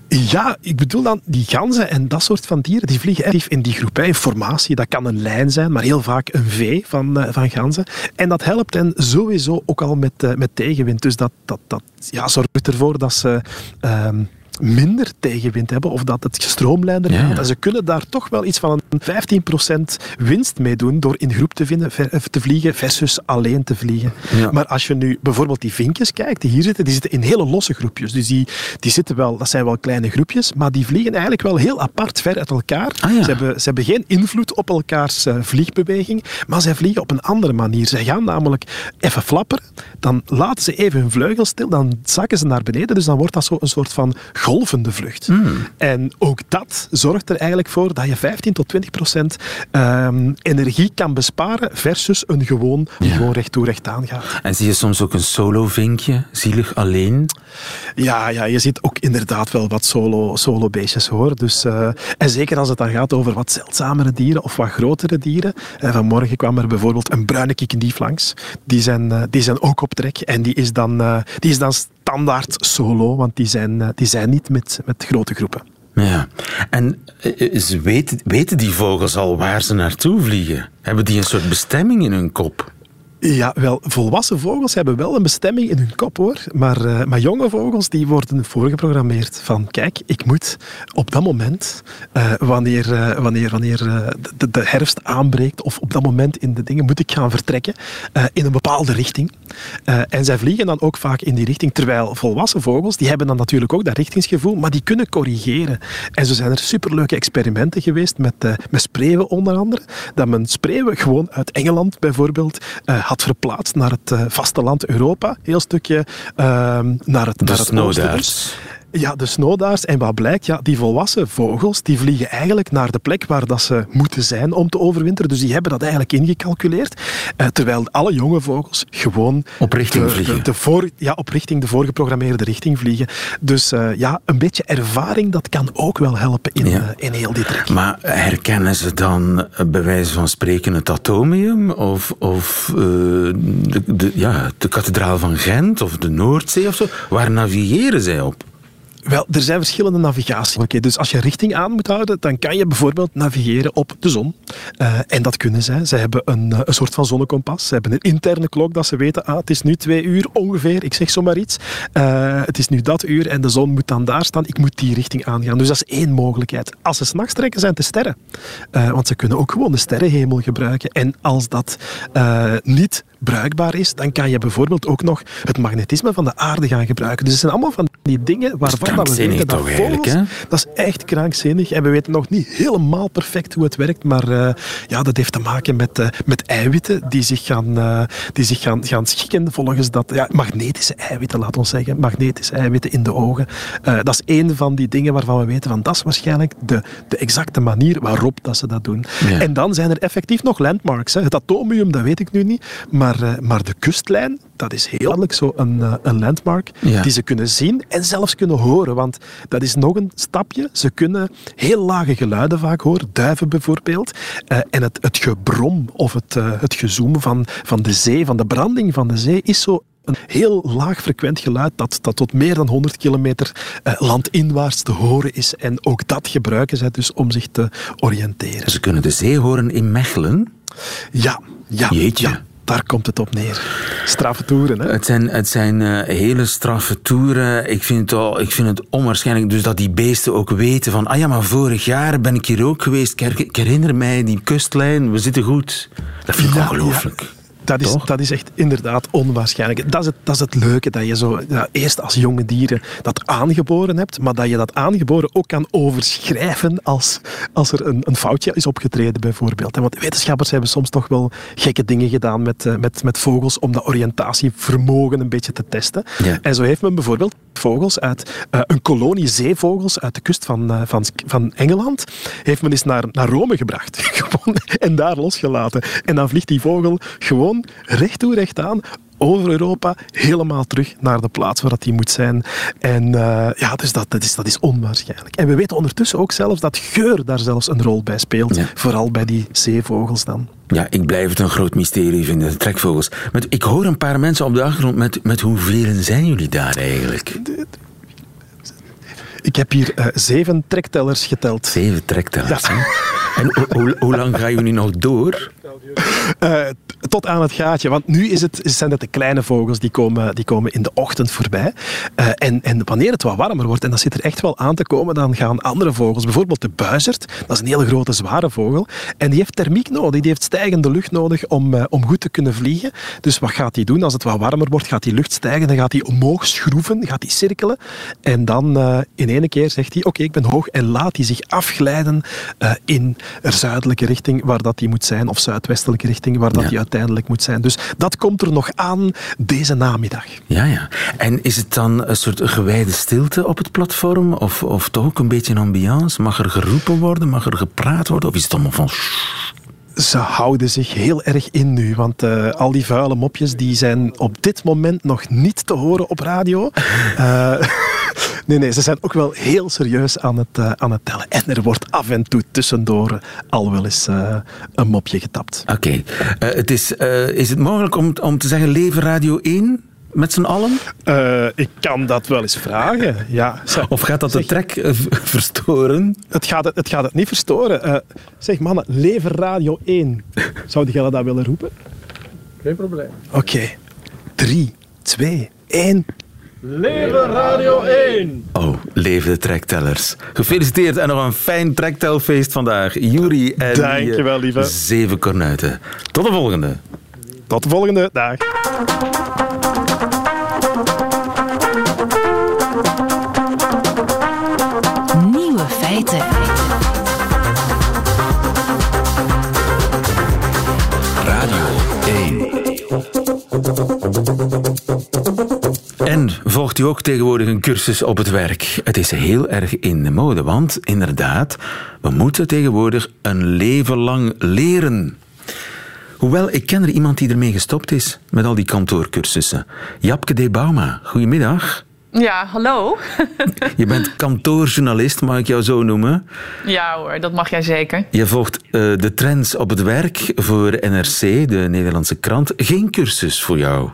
Speaker 9: Ja, ik bedoel dan die ganzen en dat soort van dieren, die vliegen actief in die groep, in formatie. Dat kan een lijn zijn, maar heel vaak een V van, eh, van ganzen. En dat helpt hen sowieso ook al met, eh, met tegenwind. Dus dat, dat, dat ja, zorgt ervoor dat ze... ehm, minder tegenwind hebben of dat het gestroomlijnder gaat.
Speaker 1: ja.
Speaker 9: En ze kunnen daar toch wel iets van een 15% winst mee doen door in groep te, vinden, ver- eh, te vliegen versus alleen te vliegen.
Speaker 1: Ja.
Speaker 9: Maar als je nu bijvoorbeeld die vinkjes kijkt, die hier zitten, die zitten in hele losse groepjes. Dus die, die zitten wel, dat zijn wel kleine groepjes, maar die vliegen eigenlijk wel heel apart ver uit elkaar.
Speaker 1: Ah, ja.
Speaker 9: ze, hebben, ze hebben geen invloed op elkaars eh, vliegbeweging, maar zij vliegen op een andere manier. Zij gaan namelijk even flapperen, dan laten ze even hun vleugels stil, dan zakken ze naar beneden, dus dan wordt dat zo een soort van golvende vlucht. En ook dat zorgt er eigenlijk voor dat je 15 tot 20 procent ehm, energie kan besparen versus een gewoon, die gewoon recht toe recht aan gaat.
Speaker 1: En zie je soms ook een solo-vinkje, zielig alleen?
Speaker 9: Ja, ja, je ziet ook inderdaad wel wat solo, solo beestjes hoor. Dus, eh, en zeker als het dan gaat over wat zeldzamere dieren of wat grotere dieren. Eh, vanmorgen kwam er bijvoorbeeld een bruine kikkendief langs. Die zijn, eh, die zijn ook op trek en die is dan, die is dan standaard solo, want die zijn, eh, die zijn niet met, met grote groepen.
Speaker 1: Ja. En eh, weten, weten die vogels al waar ze naartoe vliegen? Hebben die een soort bestemming in hun kop?
Speaker 9: Ja, wel, volwassen vogels hebben wel een bestemming in hun kop hoor. Maar, eh, maar jonge vogels die worden voorgeprogrammeerd van kijk, ik moet op dat moment, eh, wanneer, eh, wanneer, wanneer de, de herfst aanbreekt of op dat moment in de dingen, moet ik gaan vertrekken in een bepaalde richting. En zij vliegen dan ook vaak in die richting. Terwijl volwassen vogels, die hebben dan natuurlijk ook dat richtingsgevoel, maar die kunnen corrigeren. En zo zijn er superleuke experimenten geweest met, met spreeuwen onder andere. Dat men spreeuwen gewoon uit Engeland bijvoorbeeld eh, had verplaatst naar het eh, vasteland Europa. Heel stukje ehm, naar het,
Speaker 1: De
Speaker 9: naar het oosten dus. Ja, de snowdaars. En wat blijkt, ja, die volwassen vogels die vliegen eigenlijk naar de plek waar dat ze moeten zijn om te overwinteren. Dus die hebben dat eigenlijk ingecalculeerd. Eh, terwijl alle jonge vogels gewoon
Speaker 1: Op richting
Speaker 9: de,
Speaker 1: vliegen.
Speaker 9: De, de voor, ja, op richting, de voorgeprogrammeerde richting vliegen. Dus eh, ja, een beetje ervaring, dat kan ook wel helpen in,
Speaker 1: Ja.
Speaker 9: eh, in heel die trek.
Speaker 1: Maar herkennen ze dan bij wijze van spreken het atomium? Of, of de, de, ja, de kathedraal van Gent? Of de Noordzee of zo? Waar navigeren zij op?
Speaker 9: Wel, er zijn verschillende navigaties. Oké, dus als je richting aan moet houden, dan kan je bijvoorbeeld navigeren op de zon. Uh, en dat kunnen zij. Ze hebben een, een soort van zonnekompas. Ze hebben een interne klok dat ze weten, ah, het is nu twee uur ongeveer, ik zeg zomaar iets. Uh, het is nu dat uur en de zon moet dan daar staan. Ik moet die richting aangaan. Dus dat is één mogelijkheid. Als ze s'nachts trekken, zijn het de sterren. Want ze kunnen ook gewoon de sterrenhemel gebruiken. En als dat niet bruikbaar is, dan kan je bijvoorbeeld ook nog het magnetisme van de aarde gaan gebruiken. Dus het zijn allemaal van die dingen waarvan dat we weten dat vogels... Dat is echt krankzinnig. En we weten nog niet helemaal perfect hoe het werkt, maar uh, ja, dat heeft te maken met, uh, met eiwitten die zich, gaan, uh, die zich gaan, gaan schikken volgens dat... Ja, magnetische eiwitten, laat ons zeggen. Magnetische eiwitten in de ogen. dat is één van die dingen waarvan we weten van dat is waarschijnlijk de, de exacte manier waarop dat ze dat doen. Ja. En dan zijn er effectief nog landmarks. Hè. Het atomium, dat weet ik nu niet, maar, maar de kustlijn, dat is heel duidelijk zo een, een landmark ja. die ze kunnen zien en zelfs kunnen horen. Want dat is nog een stapje. Ze kunnen heel lage geluiden vaak horen, duiven bijvoorbeeld. Uh, en het, het gebrom of het, uh, het gezoem van, van de zee, van de branding van de zee, is zo een heel laag frequent geluid dat, dat tot meer dan 100 kilometer landinwaarts te horen is. En ook dat gebruiken zij dus om zich te oriënteren.
Speaker 1: Ze kunnen de zee horen in Mechelen?
Speaker 9: Ja, ja.
Speaker 1: Jeetje.
Speaker 9: Ja. Daar komt het op neer. Straffe toeren, hè?
Speaker 1: Het zijn, het zijn uh, hele straffe toeren. Ik vind, het al, ik vind het onwaarschijnlijk dus dat die beesten ook weten van... Ah ja, maar vorig jaar ben ik hier ook geweest. Ik, herinner mij die kustlijn. We zitten goed. Dat vind ik ja, ongelooflijk. Ja.
Speaker 9: Dat is, dat is echt inderdaad onwaarschijnlijk. Dat is het, dat is het leuke, dat je zo ja, eerst als jonge dieren dat aangeboren hebt, maar dat je dat aangeboren ook kan overschrijven als, als er een, een foutje is opgetreden, bijvoorbeeld. Want wetenschappers hebben soms toch wel gekke dingen gedaan met, uh, met, met vogels om dat oriëntatievermogen een beetje te testen.
Speaker 1: Ja.
Speaker 9: En zo heeft men bijvoorbeeld vogels uit uh, een kolonie zeevogels uit de kust van, uh, van, van Engeland, heeft men eens naar, naar Rome gebracht en daar losgelaten. En dan vliegt die vogel gewoon recht toe, recht aan over Europa helemaal terug naar de plaats waar dat die moet zijn. En uh, ja, dus dat, dat, is, dat is onwaarschijnlijk. En we weten ondertussen ook zelfs dat geur daar zelfs een rol bij speelt.
Speaker 1: Ja.
Speaker 9: Vooral bij die zeevogels dan.
Speaker 1: Ja, ik blijf het een groot mysterie vinden, de trekvogels. Met, ik hoor een paar mensen op de achtergrond met, met hoeveel zijn jullie daar eigenlijk?
Speaker 9: Ik heb hier uh, zeven trektellers geteld.
Speaker 1: Zeven trektellers, ja. En hoe, hoe lang ga je nu nog door?
Speaker 9: Uh, tot aan het gaatje. Want nu is het, zijn de kleine vogels die komen, die komen in de ochtend voorbij. Uh, en, en wanneer het wat warmer wordt, en dat zit er echt wel aan te komen, dan gaan andere vogels, bijvoorbeeld de buizerd, dat is een hele grote, zware vogel, en die heeft thermiek nodig, die heeft stijgende lucht nodig om, uh, om goed te kunnen vliegen. Dus wat gaat hij doen? Als het wat warmer wordt, gaat die lucht stijgen, dan gaat hij omhoog schroeven, gaat hij cirkelen, en dan in één keer zegt hij, oké, ik ben hoog, en laat hij zich afglijden in een zuidelijke richting, waar dat hij moet zijn, of zuidwestelijke richting, waar dat
Speaker 1: Ja.
Speaker 9: hij uiteindelijk moet zijn. Dus dat komt er nog aan deze namiddag.
Speaker 1: Ja, ja. En is het dan een soort gewijde stilte op het platform? Of, of toch ook een beetje een ambiance? Mag er geroepen worden? Mag er gepraat worden? Of is het allemaal van...
Speaker 9: Ze houden zich heel erg in nu, want uh, al die vuile mopjes die zijn op dit moment nog niet te horen op radio. Uh, nee, nee, ze zijn ook wel heel serieus aan het, uh, aan het tellen. En er wordt af en toe tussendoor al wel eens een mopje getapt.
Speaker 1: Oké. Okay. het is, is het mogelijk om, om te zeggen Leven Radio 1? Met z'n allen?
Speaker 9: Uh, ik kan dat wel eens vragen, ja.
Speaker 1: Of gaat dat de trek uh, verstoren?
Speaker 9: Het gaat het, het gaat het niet verstoren. Uh, zeg mannen, Leven Radio 1. Zouden jullie dat willen roepen?
Speaker 10: Geen probleem.
Speaker 9: Oké. Okay. 3, 2, 1...
Speaker 10: Leven Radio 1!
Speaker 1: Oh, leven de trektellers. Gefeliciteerd en nog een fijn trektelfeest vandaag. Juri en
Speaker 9: Dankjewel, lieve.
Speaker 1: zeven kornuiten. Tot de volgende.
Speaker 9: Tot de volgende. Dag.
Speaker 1: En volgt u ook tegenwoordig een cursus op het werk? Het is heel erg in de mode, want inderdaad, we moeten tegenwoordig een leven lang leren. Hoewel, ik ken er iemand die ermee gestopt is met al die kantoorcursussen. Japke de Bauma, goedemiddag.
Speaker 11: Ja, hallo.
Speaker 1: Je bent kantoorjournalist, mag ik jou zo noemen?
Speaker 11: Ja hoor, dat mag jij zeker.
Speaker 1: Je volgt uh, de trends op het werk voor NRC, de Nederlandse krant. Geen cursus voor jou?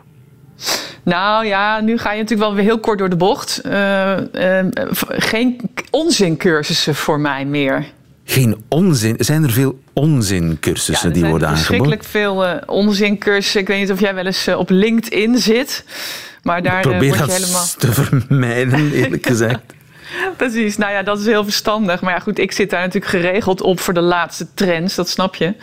Speaker 11: Nou ja, nu ga je natuurlijk wel weer heel kort door de bocht. Uh, uh, geen onzincursussen voor mij meer.
Speaker 1: Geen onzin? Zijn er veel onzincursussen
Speaker 11: ja,
Speaker 1: die worden aangeboden?
Speaker 11: verschrikkelijk veel uh, onzincursussen. Ik weet niet of jij wel eens op LinkedIn zit. Maar daar
Speaker 1: Ik probeer
Speaker 11: word je
Speaker 1: dat
Speaker 11: helemaal...
Speaker 1: te vermijden, eerlijk gezegd.
Speaker 11: Precies, nou ja, dat is heel verstandig. Maar ja, goed, ik zit daar natuurlijk geregeld op voor de laatste trends, dat snap je.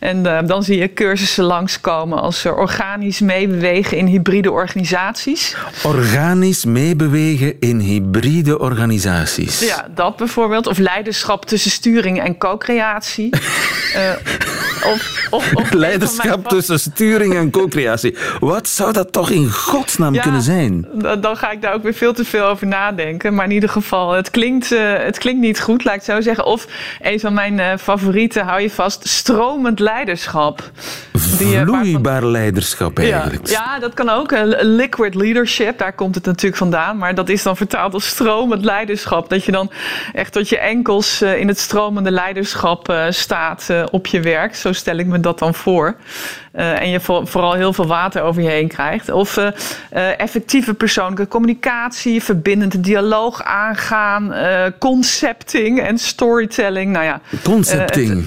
Speaker 11: En uh, dan zie je cursussen langskomen als uh, organisch meebewegen in hybride organisaties.
Speaker 1: Organisch meebewegen in hybride organisaties.
Speaker 11: Ja, dat bijvoorbeeld. Of leiderschap tussen sturing en co-creatie. uh,
Speaker 1: of, of, of leiderschap tussen sturing en co-creatie. Wat zou dat toch in godsnaam
Speaker 11: ja,
Speaker 1: kunnen zijn?
Speaker 11: Dan ga ik daar ook weer veel te veel over nadenken. Maar in ieder geval, het klinkt, het klinkt niet goed, laat ik het zo zeggen. Of een van mijn favorieten, hou je vast, stromend leiderschap.
Speaker 1: Vloeibaar leiderschap eigenlijk.
Speaker 11: Ja, ja, dat kan ook. Liquid leadership, daar komt het natuurlijk vandaan. Maar dat is dan vertaald als stromend leiderschap. Dat je dan echt tot je enkels uh, in het stromende leiderschap uh, staat uh, op je werk. Zo stel ik me dat dan voor. En je voor, vooral heel veel water over je heen krijgt. Of effectieve persoonlijke communicatie, verbindende dialoog aangaan, concepting en storytelling. Nou ja,
Speaker 1: concepting,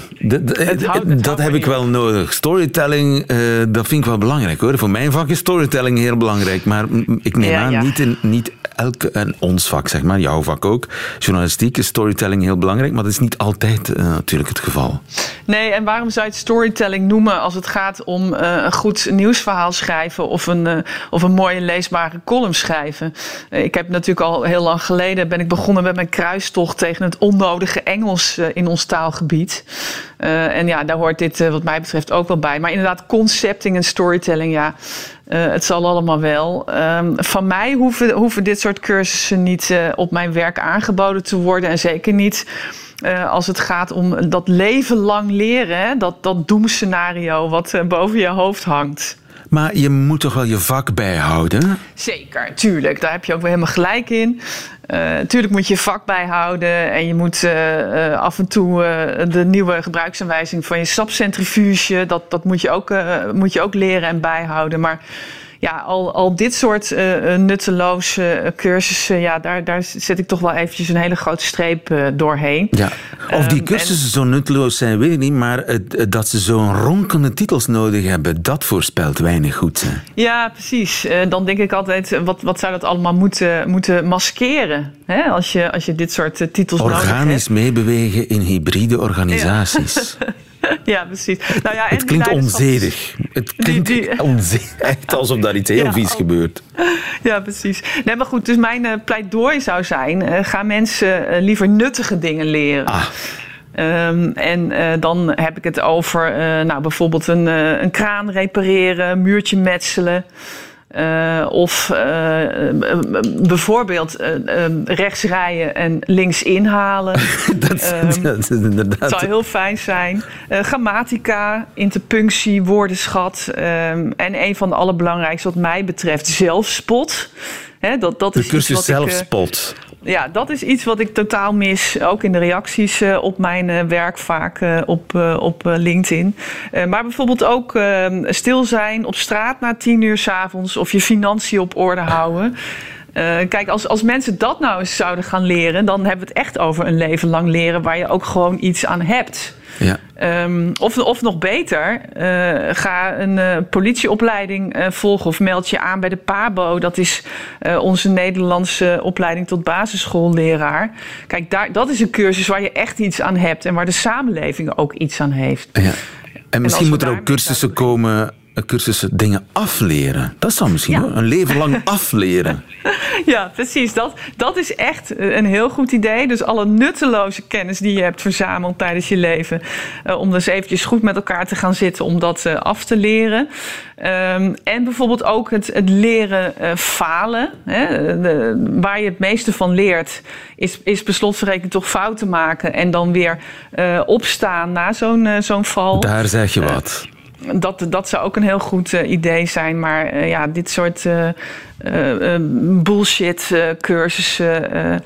Speaker 1: dat, heb ik wel nodig. Storytelling, dat vind ik wel belangrijk hoor. Voor mijn vak is storytelling heel belangrijk. Maar ik neem aan, niet, in, niet elke, en ons vak zeg maar, jouw vak ook. Journalistiek is storytelling heel belangrijk, maar dat is niet altijd uh, natuurlijk het geval.
Speaker 11: Nee, en waarom zou je het storytelling noemen als het gaat om uh, een goed nieuwsverhaal schrijven of een, uh, of een mooie leesbare column schrijven? ik heb natuurlijk al heel lang geleden ben ik begonnen met mijn kruistocht tegen het onnodige Engels in ons taalgebied. en ja, daar hoort dit wat mij betreft ook wel bij. Maar inderdaad, concepting en storytelling, ja. Het zal allemaal wel. Um, van mij hoeven, hoeven dit soort cursussen niet op mijn werk aangeboden te worden. En zeker niet uh, als het gaat om dat leven lang leren. Hè? Dat, dat doemscenario wat boven je hoofd hangt.
Speaker 1: Maar je moet toch wel je vak bijhouden?
Speaker 11: Zeker, tuurlijk. Daar heb je ook weer helemaal gelijk in. Uh, tuurlijk moet je je vak bijhouden en je moet uh, uh, af en toe de nieuwe gebruiksaanwijzing van je sapcentrifuge, dat, dat moet, je ook, moet je ook leren en bijhouden. Maar ja, al, al dit soort uh, nutteloze cursussen, ja, daar, daar zet ik toch wel eventjes een hele grote streep uh, doorheen.
Speaker 1: Ja. Of die
Speaker 11: Um,
Speaker 1: cursussen zo nutteloos zijn, weet ik niet, maar het, dat ze zo'n ronkende titels nodig hebben, dat voorspelt weinig goed. Hè?
Speaker 11: Ja, precies. Dan denk ik altijd, wat, wat zou dat allemaal moeten, moeten maskeren? Hè? Als, je, als je dit soort titels nodig hebt.
Speaker 1: Organisch meebewegen in hybride organisaties.
Speaker 11: Ja. Ja, precies. Nou ja, en
Speaker 1: het klinkt onzedig. Het klinkt die, die... onzedig. Echt alsof daar iets heel ja, vies gebeurt.
Speaker 11: Ja, precies. Nee, maar goed, dus mijn uh, pleidooi zou zijn: uh, ga mensen uh, liever nuttige dingen leren.
Speaker 1: Ah.
Speaker 11: Um, en uh, dan heb ik het over nou, bijvoorbeeld een, een kraan repareren, een muurtje metselen. Uh, of uh, bijvoorbeeld uh, rechts rijden en links inhalen.
Speaker 1: dat, um, dat is inderdaad.
Speaker 11: Zou heel fijn zijn. grammatica, interpunctie, woordenschat. Um, en een van de allerbelangrijkste wat mij betreft, zelfspot. Hè, dat, dat
Speaker 1: de
Speaker 11: is
Speaker 1: cursus zelfspot.
Speaker 11: Ik, ja, dat is iets wat ik totaal mis. Ook in de reacties uh, op mijn uh, werk vaak uh, op, op LinkedIn. maar bijvoorbeeld ook ehm, stil zijn op straat na tien uur s'avonds. Of je financiën op orde houden. Kijk, als, als mensen dat nou eens zouden gaan leren... dan hebben we het echt over een leven lang leren... waar je ook gewoon iets aan hebt.
Speaker 1: Ja.
Speaker 11: Um, of, of nog beter, uh, ga een uh, politieopleiding volgen of meld je aan bij de PABO. Dat is onze Nederlandse opleiding tot basisschoolleraar. Kijk, daar, dat is een cursus waar je echt iets aan hebt en waar de samenleving ook iets aan heeft.
Speaker 1: Ja. En, en misschien moeten er ook cursussen komen cursussen dingen afleren. Dat zou misschien ja. een leven lang afleren.
Speaker 11: Ja, precies. Dat, dat is echt een heel goed idee. Dus alle nutteloze kennis die je hebt verzameld tijdens je leven... Uh, om dus eventjes goed met elkaar te gaan zitten om dat uh, af te leren. Um, en bijvoorbeeld ook het, het leren uh, falen. Hè? De, waar je het meeste van leert... is, is toch fouten maken... en dan weer opstaan na zo'n zo'n val.
Speaker 1: Daar zeg je wat
Speaker 11: dat, dat zou ook een heel goed uh, idee zijn. Maar uh, ja, dit soort uh, bullshit cursussen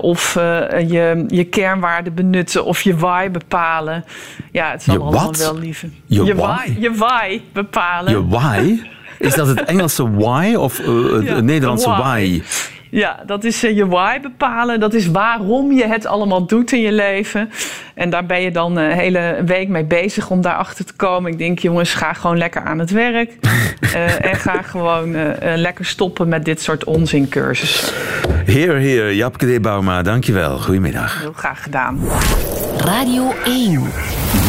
Speaker 11: of je, je kernwaarden benutten of je why bepalen. Ja, het zal allemaal wel lieve.
Speaker 1: Je,
Speaker 11: je
Speaker 1: why?
Speaker 11: Je why bepalen.
Speaker 1: Je why? Is dat het Engelse why of het
Speaker 11: Ja,
Speaker 1: Nederlandse
Speaker 11: why.
Speaker 1: why?
Speaker 11: Ja, dat is eh, je why bepalen. Dat is waarom je het allemaal doet in je leven. En daar ben je dan een hele week mee bezig om daarachter te komen. Ik denk, jongens, ga gewoon lekker aan het werk. Eh, en ga gewoon eh, eh, lekker stoppen met dit soort onzincursussen.
Speaker 1: Heer, heer, Japke de Bauma, dankjewel. Goedemiddag.
Speaker 11: Heel graag gedaan.
Speaker 7: Radio 1.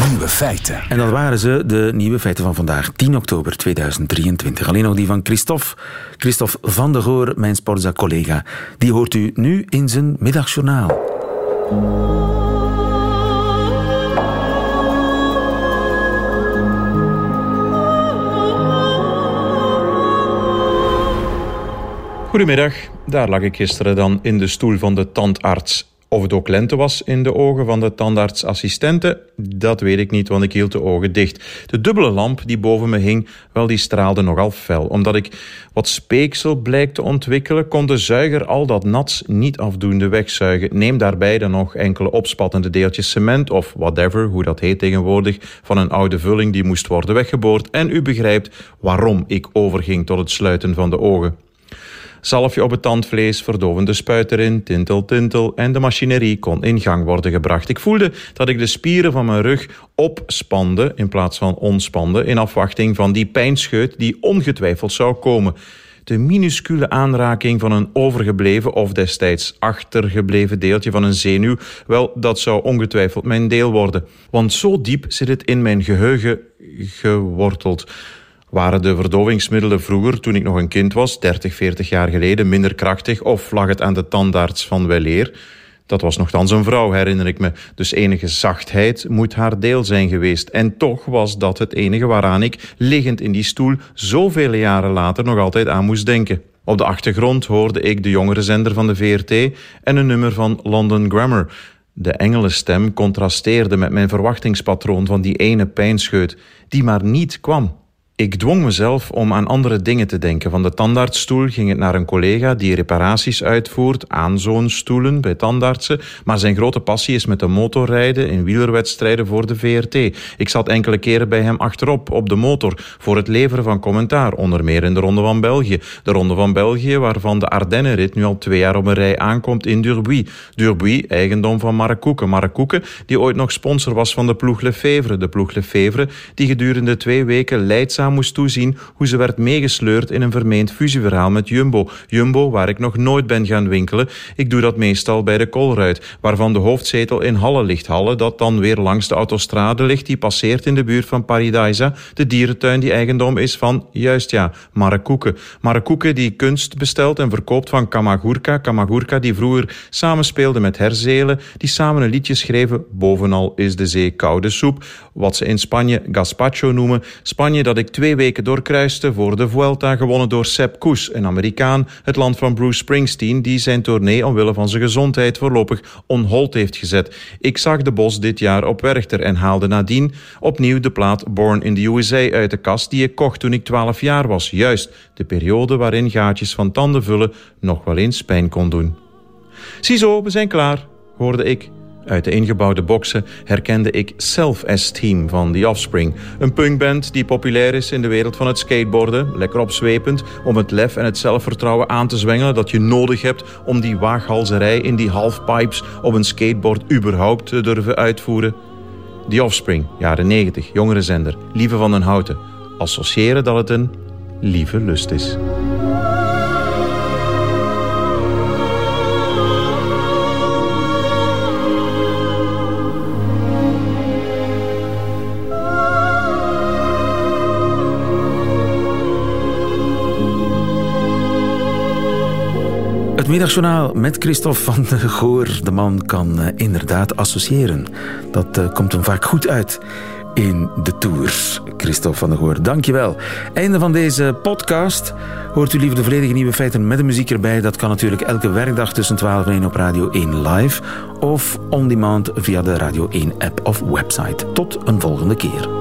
Speaker 12: Nieuwe feiten.
Speaker 1: En dat waren ze, de nieuwe feiten van vandaag, 10 oktober 2023. Alleen nog die van Christophe. Christophe van de Goor, mijn Sporza-collega. Die hoort u nu in zijn middagjournaal.
Speaker 13: Goedemiddag, daar lag ik gisteren dan in de stoel van de tandarts. Of het ook lente was in de ogen van de tandartsassistente, dat weet ik niet, want ik hield de ogen dicht. De dubbele lamp die boven me hing, wel die straalde nogal fel. Omdat ik wat speeksel blijkt te ontwikkelen, kon de zuiger al dat nats niet afdoende wegzuigen. Neem daarbij dan nog enkele opspattende deeltjes cement of whatever, hoe dat heet tegenwoordig, van een oude vulling die moest worden weggeboord. En u begrijpt waarom ik overging tot het sluiten van de ogen. Zalfje op het tandvlees, verdovende spuit erin, tintel, tintel en de machinerie kon in gang worden gebracht. Ik voelde dat ik de spieren van mijn rug opspande in plaats van onspande in afwachting van die pijnscheut die ongetwijfeld zou komen. De minuscule aanraking van een overgebleven of destijds achtergebleven deeltje van een zenuw, wel, dat zou ongetwijfeld mijn deel worden. Want zo diep zit het in mijn geheugen geworteld. Waren de verdovingsmiddelen vroeger, toen ik nog een kind was, 30, 40 jaar geleden, minder krachtig of lag het aan de tandarts van weleer? Dat was nogthans een vrouw, herinner ik me. Dus enige zachtheid moet haar deel zijn geweest. En toch was dat het enige waaraan ik, liggend in die stoel, zoveel jaren later nog altijd aan moest denken. Op de achtergrond hoorde ik de jongere zender van de VRT en een nummer van London Grammar. De engelenstem contrasteerde met mijn verwachtingspatroon van die ene pijnscheut, die maar niet kwam. Ik dwong mezelf om aan andere dingen te denken. Van de tandartsstoel ging het naar een collega die reparaties uitvoert aan zo'n stoelen bij tandartsen. Maar zijn grote passie is met de motorrijden in wielerwedstrijden voor de VRT. Ik zat enkele keren bij hem achterop op de motor voor het leveren van commentaar, onder meer in de Ronde van België. De Ronde van België, waarvan de Ardennenrit nu al twee jaar op een rij aankomt in Durbuy. Durbuy, eigendom van Mark Koeken. Mark Koeken, die ooit nog sponsor was van de ploeg Lefevre. De ploeg Lefevre, die gedurende twee weken leidzaam moest toezien hoe ze werd meegesleurd in een vermeend fusieverhaal met Jumbo. Jumbo, waar ik nog nooit ben gaan winkelen. Ik doe dat meestal bij de Colruit, waarvan de hoofdzetel in Halle ligt. Halle, dat dan weer langs de autostrade ligt, die passeert in de buurt van Paradisa, de dierentuin die eigendom is van, juist ja, Markoeken. Markoeken die kunst bestelt en verkoopt van Kamagurka. Kamagurka die vroeger samenspeelde met Herzelen, die samen een liedje schreven, Bovenal is de zee koude soep, wat ze in Spanje gazpacho noemen. Spanje dat ik twee weken doorkruiste voor de Vuelta, gewonnen door Sepp Koes, een Amerikaan, het land van Bruce Springsteen, die zijn tournee omwille van zijn gezondheid voorlopig on hold heeft gezet. Ik zag de Bos dit jaar op Werchter en haalde nadien opnieuw de plaat Born in the USA uit de kast die ik kocht toen ik 12 jaar was. Juist de periode waarin gaatjes van tanden vullen nog wel eens pijn kon doen. Ziezo, we zijn klaar, hoorde ik. Uit de ingebouwde boksen herkende ik Self-Esteem van The Offspring. Een punkband die populair is in de wereld van het skateboarden. Lekker opzwepend om het lef en het zelfvertrouwen aan te zwengelen dat je nodig hebt om die waaghalzerij in die halfpipes op een skateboard überhaupt te durven uitvoeren. The Offspring, jaren 90, jongere zender, Lieve van den Houten. Associëren dat het een lieve lust is.
Speaker 1: Het middagjournaal met Christophe van de Goor. De man kan uh, inderdaad associëren. Dat uh, komt hem vaak goed uit in de tours. Christophe van der Goor, dankjewel. Einde van deze podcast. Hoort u liever de volledige nieuwe feiten met de muziek erbij? Dat kan natuurlijk elke werkdag tussen 12 en 1 op Radio 1 live. Of on demand via de Radio 1 app of website. Tot een volgende keer.